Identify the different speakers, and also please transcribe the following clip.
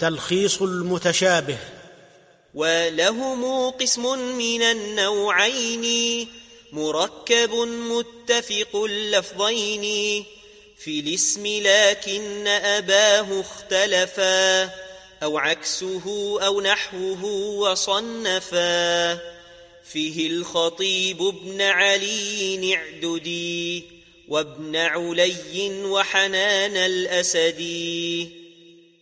Speaker 1: تلخيص المتشابه.
Speaker 2: ولهم قسم من النوعين مركب متفق اللفظين. في الاسم لكن أباه اختلفا أو عكسه أو نحوه وصنفا. فيه الخطيب ابن علي اعددي وابن علي وحنان الأسدي.